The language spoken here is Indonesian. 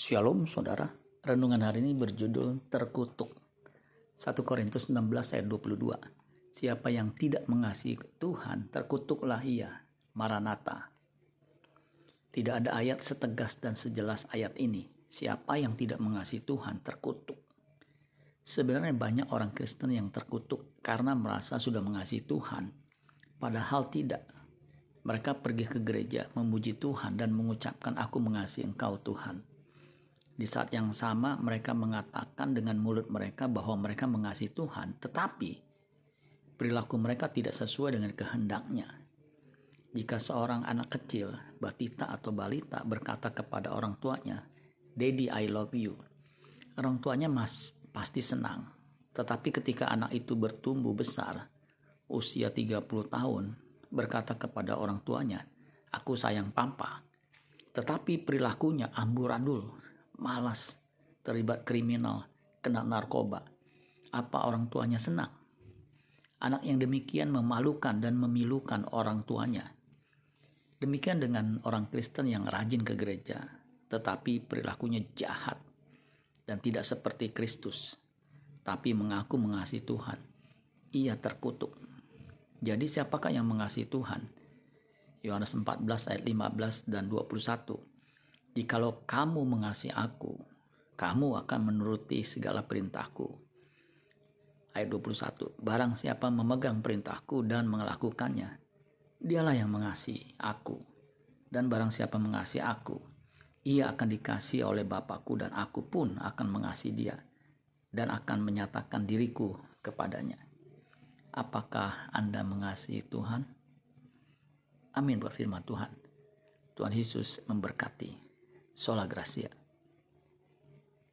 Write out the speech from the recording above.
Shalom saudara, renungan hari ini berjudul Terkutuk. 1 Korintus 16 ayat 22. Siapa yang tidak mengasihi Tuhan, terkutuklah ia. Maranatha. Tidak ada ayat setegas dan sejelas ayat ini. Siapa yang tidak mengasihi Tuhan, terkutuk. Sebenarnya banyak orang Kristen yang terkutuk karena merasa sudah mengasihi Tuhan. Padahal tidak. Mereka pergi ke gereja, memuji Tuhan dan mengucapkan aku mengasihi engkau Tuhan di saat yang sama mereka mengatakan dengan mulut mereka bahwa mereka mengasihi Tuhan, tetapi perilaku mereka tidak sesuai dengan kehendaknya. Jika seorang anak kecil, batita atau balita berkata kepada orang tuanya, "Daddy, I love you." Orang tuanya mas pasti senang. Tetapi ketika anak itu bertumbuh besar, usia 30 tahun, berkata kepada orang tuanya, "Aku sayang papa." Tetapi perilakunya amburadul malas, terlibat kriminal, kena narkoba. Apa orang tuanya senang? Anak yang demikian memalukan dan memilukan orang tuanya. Demikian dengan orang Kristen yang rajin ke gereja, tetapi perilakunya jahat dan tidak seperti Kristus, tapi mengaku mengasihi Tuhan. Ia terkutuk. Jadi siapakah yang mengasihi Tuhan? Yohanes 14 ayat 15 dan 21. Jikalau kamu mengasihi aku, kamu akan menuruti segala perintahku. Ayat 21. Barang siapa memegang perintahku dan melakukannya, dialah yang mengasihi aku. Dan barang siapa mengasihi aku, ia akan dikasih oleh Bapakku dan aku pun akan mengasihi dia dan akan menyatakan diriku kepadanya. Apakah Anda mengasihi Tuhan? Amin buat firman Tuhan. Tuhan Yesus memberkati. Sola Gracia.